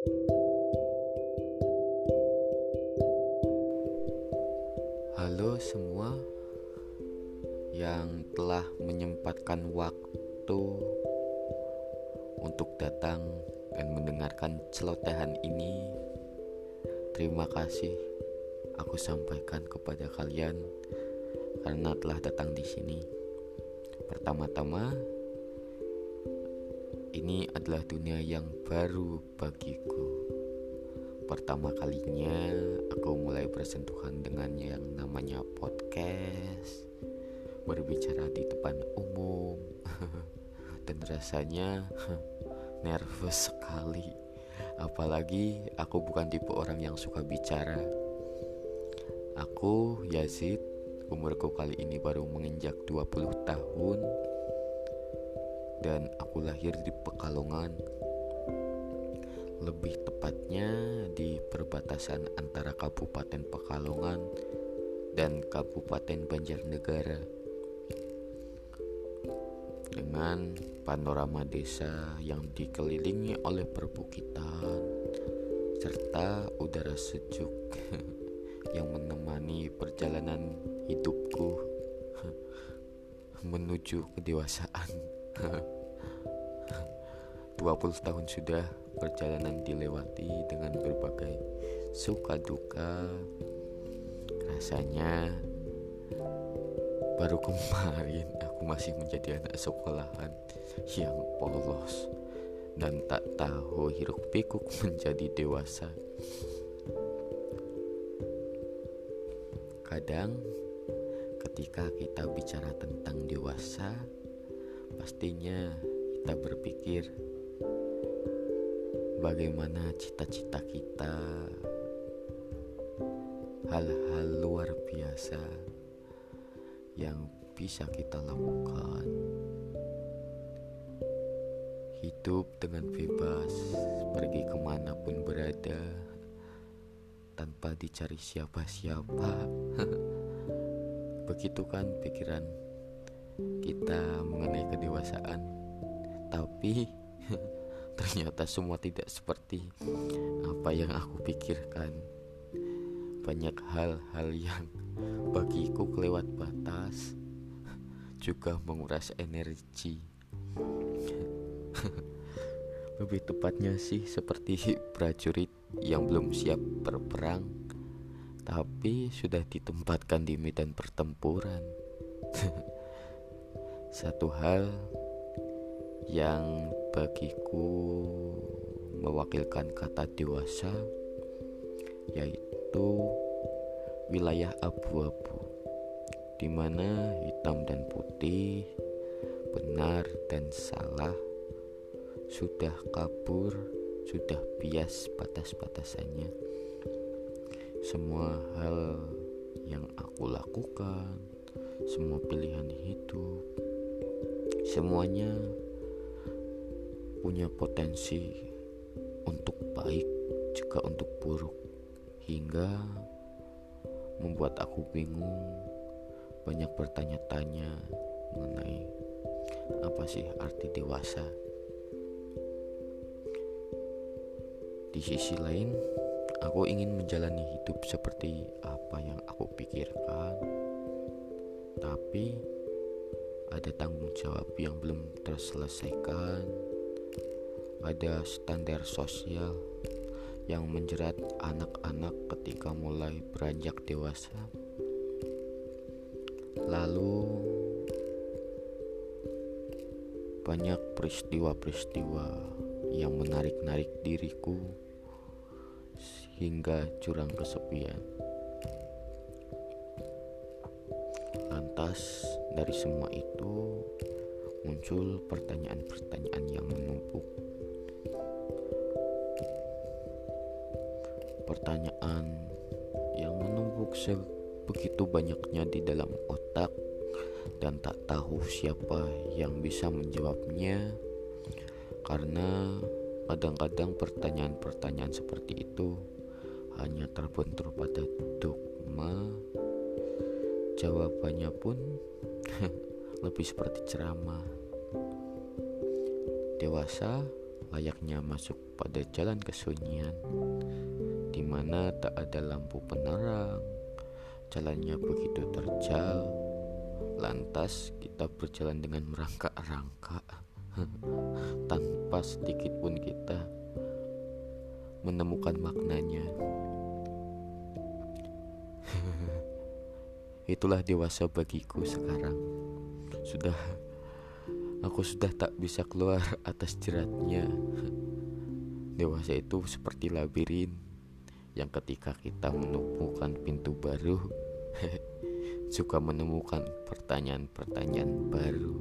Halo semua yang telah menyempatkan waktu untuk datang dan mendengarkan celotehan ini. Terima kasih aku sampaikan kepada kalian karena telah datang di sini. Pertama-tama, ini adalah dunia yang baru bagiku. Pertama kalinya aku mulai bersentuhan dengan yang namanya podcast, berbicara di depan umum, dan rasanya nervous sekali. Apalagi aku bukan tipe orang yang suka bicara. Aku Yazid, umurku kali ini baru menginjak 20 tahun dan aku lahir di Pekalongan. Lebih tepatnya di perbatasan antara Kabupaten Pekalongan dan Kabupaten Banjarnegara. Dengan panorama desa yang dikelilingi oleh perbukitan serta udara sejuk yang menemani perjalanan hidupku menuju kedewasaan 20 tahun sudah perjalanan dilewati dengan berbagai suka duka rasanya baru kemarin aku masih menjadi anak sekolahan yang polos dan tak tahu hiruk pikuk menjadi dewasa. Kadang ketika kita bicara tentang dewasa pastinya kita berpikir bagaimana cita-cita kita, hal-hal luar biasa yang bisa kita lakukan. Hidup dengan bebas, pergi ke mana pun berada, tanpa dicari siapa-siapa. Begitu kan pikiran kita mengenai kedewasaan, tapi Ternyata semua tidak seperti apa yang aku pikirkan. Banyak hal-hal yang bagiku kelewat batas juga menguras energi. Lebih tepatnya sih seperti prajurit yang belum siap berperang tapi sudah ditempatkan di medan pertempuran. Satu hal yang bagiku mewakilkan kata dewasa yaitu wilayah abu-abu di mana hitam dan putih benar dan salah sudah kabur sudah bias batas-batasannya. Semua hal yang aku lakukan semua pilihan hidup semuanya punya potensi untuk baik juga untuk buruk. Hingga membuat aku bingung banyak bertanya-tanya mengenai apa sih arti dewasa. Di sisi lain aku ingin menjalani hidup seperti apa yang aku pikirkan. Tapi ada tanggung jawab yang belum terselesaikan ada standar sosial yang menjerat anak-anak ketika mulai beranjak dewasa. Lalu banyak peristiwa-peristiwa yang menarik-narik diriku hingga jurang kesepian. Lantas dari semua itu muncul pertanyaan-pertanyaan yang menumpuk. Pertanyaan yang menumpuk sebegitu banyaknya di dalam otak dan tak tahu siapa yang bisa menjawabnya karena kadang-kadang pertanyaan-pertanyaan seperti itu hanya terbentur pada dogma jawabannya pun lebih seperti ceramah dewasa layaknya masuk pada jalan kesunyian di mana tak ada lampu penerang. Jalannya begitu terjal. Lantas kita berjalan dengan merangkak-rangkak tanpa sedikit pun kita menemukan maknanya. Itulah dewasa bagiku sekarang. Sudah aku sudah tak bisa keluar atas jeratnya. Dewasa itu seperti labirin yang ketika kita menemukan pintu baru suka menemukan pertanyaan-pertanyaan baru.